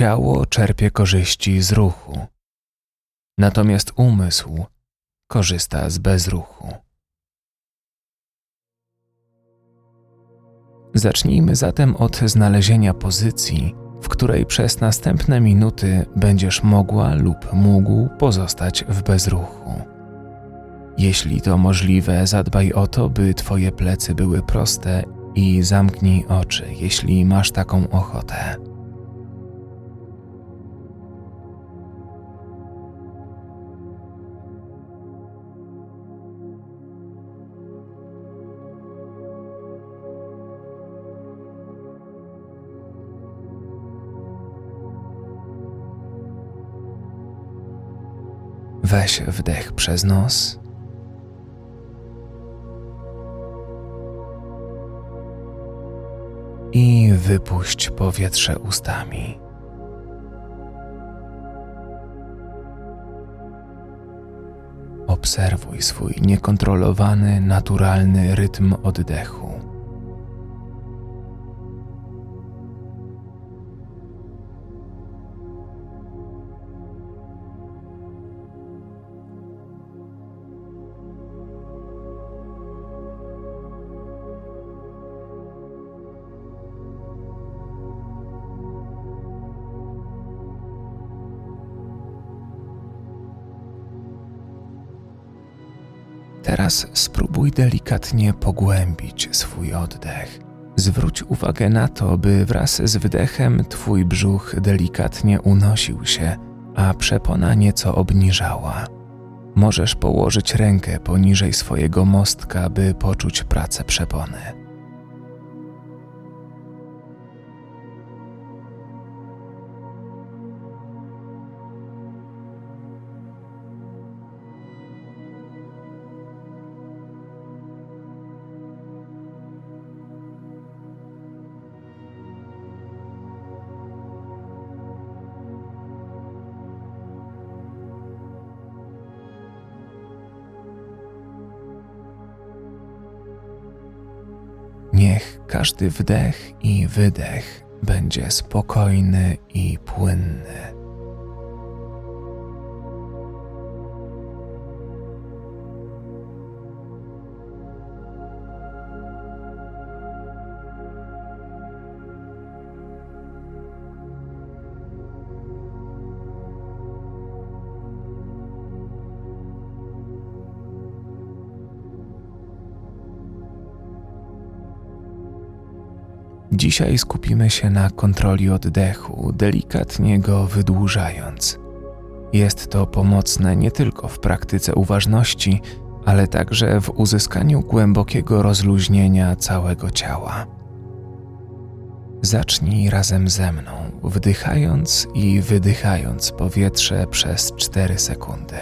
Ciało czerpie korzyści z ruchu, natomiast umysł korzysta z bezruchu. Zacznijmy zatem od znalezienia pozycji, w której przez następne minuty będziesz mogła lub mógł pozostać w bezruchu. Jeśli to możliwe, zadbaj o to, by Twoje plecy były proste i zamknij oczy, jeśli masz taką ochotę. Weź wdech przez nos. I wypuść powietrze ustami. Obserwuj swój niekontrolowany, naturalny rytm oddechu. Teraz spróbuj delikatnie pogłębić swój oddech. Zwróć uwagę na to, by wraz z wdechem Twój brzuch delikatnie unosił się, a przepona nieco obniżała. Możesz położyć rękę poniżej swojego mostka, by poczuć pracę przepony. Niech każdy wdech i wydech będzie spokojny i płynny. Dzisiaj skupimy się na kontroli oddechu, delikatnie go wydłużając. Jest to pomocne nie tylko w praktyce uważności, ale także w uzyskaniu głębokiego rozluźnienia całego ciała. Zacznij razem ze mną, wdychając i wydychając powietrze przez 4 sekundy.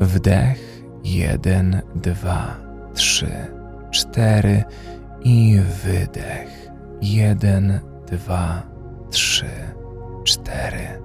Wdech 1, 2, 3, 4 i wydech jeden, dwa, trzy, cztery.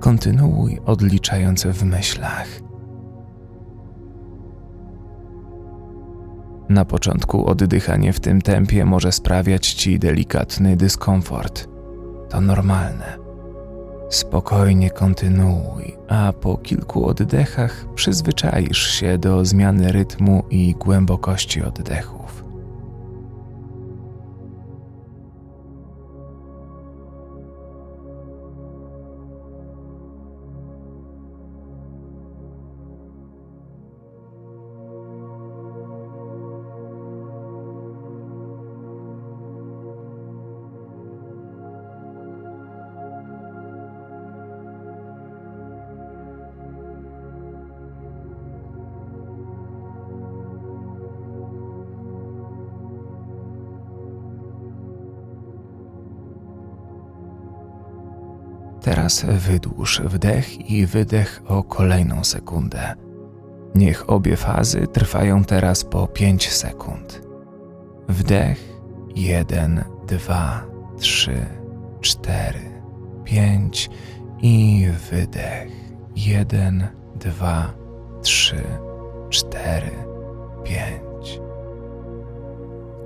Kontynuuj odliczając w myślach. Na początku oddychanie w tym tempie może sprawiać ci delikatny dyskomfort. To normalne. Spokojnie kontynuuj, a po kilku oddechach przyzwyczaisz się do zmiany rytmu i głębokości oddechów. Teraz wydłuż wdech i wydech o kolejną sekundę. Niech obie fazy trwają teraz po 5 sekund. Wdech 1, 2, 3, 4, 5 i wydech 1, 2, 3, 4, 5.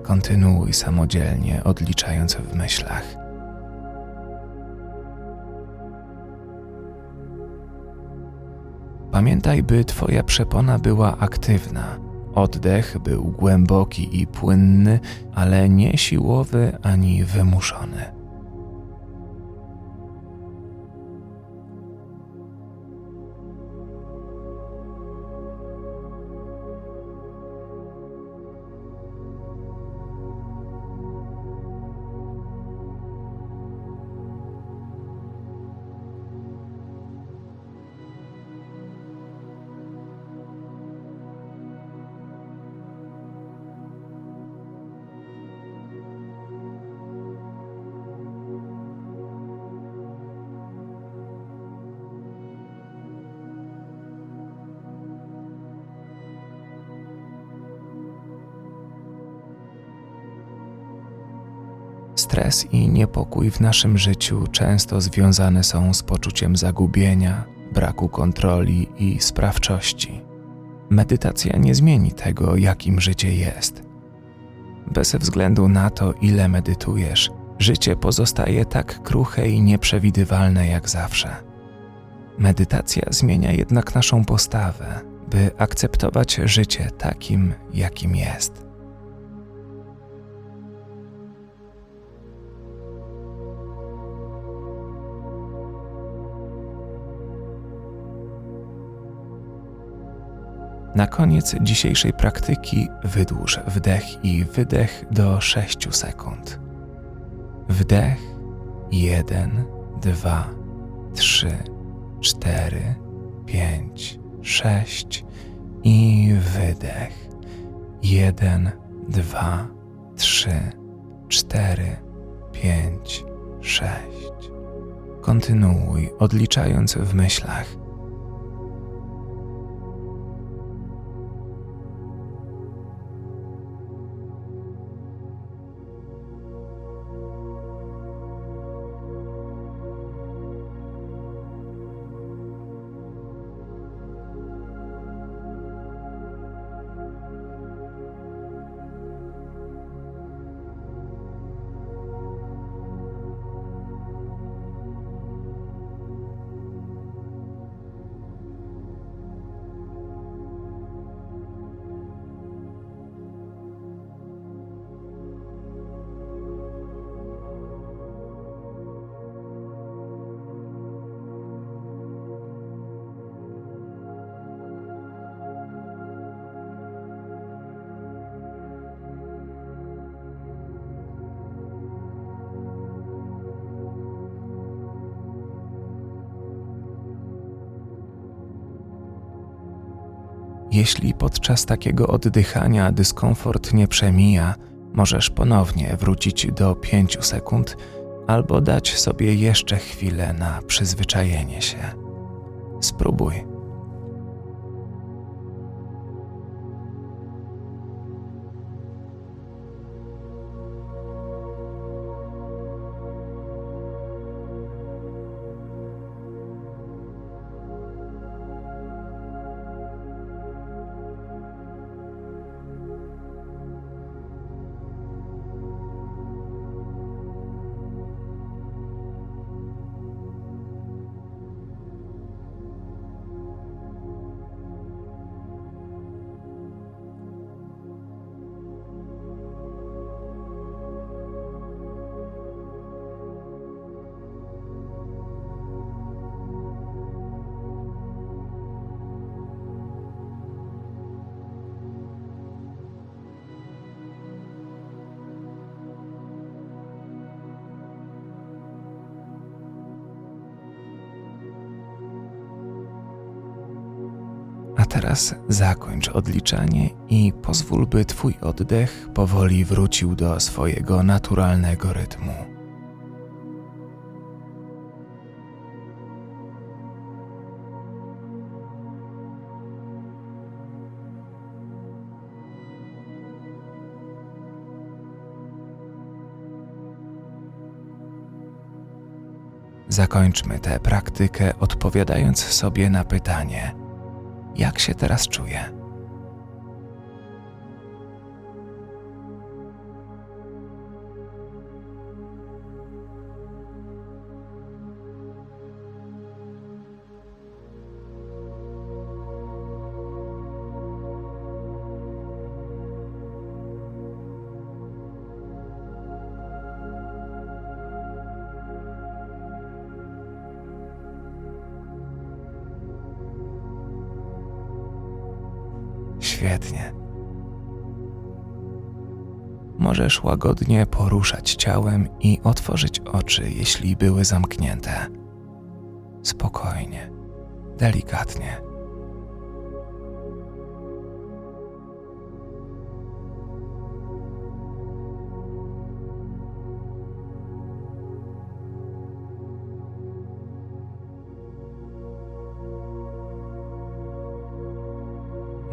Kontynuuj samodzielnie, odliczając w myślach. Pamiętaj, by Twoja przepona była aktywna. Oddech był głęboki i płynny, ale nie siłowy ani wymuszony. Stres i niepokój w naszym życiu często związane są z poczuciem zagubienia, braku kontroli i sprawczości. Medytacja nie zmieni tego, jakim życie jest. Bez względu na to, ile medytujesz, życie pozostaje tak kruche i nieprzewidywalne jak zawsze. Medytacja zmienia jednak naszą postawę, by akceptować życie takim, jakim jest. Na koniec dzisiejszej praktyki wydłuż wdech i wydech do 6 sekund. Wdech 1, 2, 3, 4, 5, 6 i wydech 1, 2, 3, 4, 5, 6. Kontynuuj odliczając w myślach Jeśli podczas takiego oddychania dyskomfort nie przemija, możesz ponownie wrócić do 5 sekund albo dać sobie jeszcze chwilę na przyzwyczajenie się. Spróbuj. Teraz zakończ odliczanie i pozwól, by Twój oddech powoli wrócił do swojego naturalnego rytmu. Zakończmy tę praktykę odpowiadając sobie na pytanie – jak się teraz czuję. Świetnie. Możesz łagodnie poruszać ciałem i otworzyć oczy, jeśli były zamknięte. Spokojnie, delikatnie.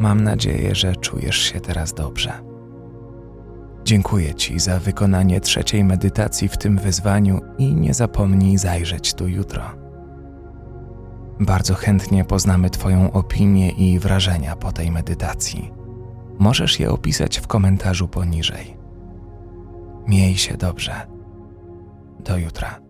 Mam nadzieję, że czujesz się teraz dobrze. Dziękuję Ci za wykonanie trzeciej medytacji w tym wyzwaniu i nie zapomnij zajrzeć tu jutro. Bardzo chętnie poznamy Twoją opinię i wrażenia po tej medytacji. Możesz je opisać w komentarzu poniżej. Miej się dobrze. Do jutra.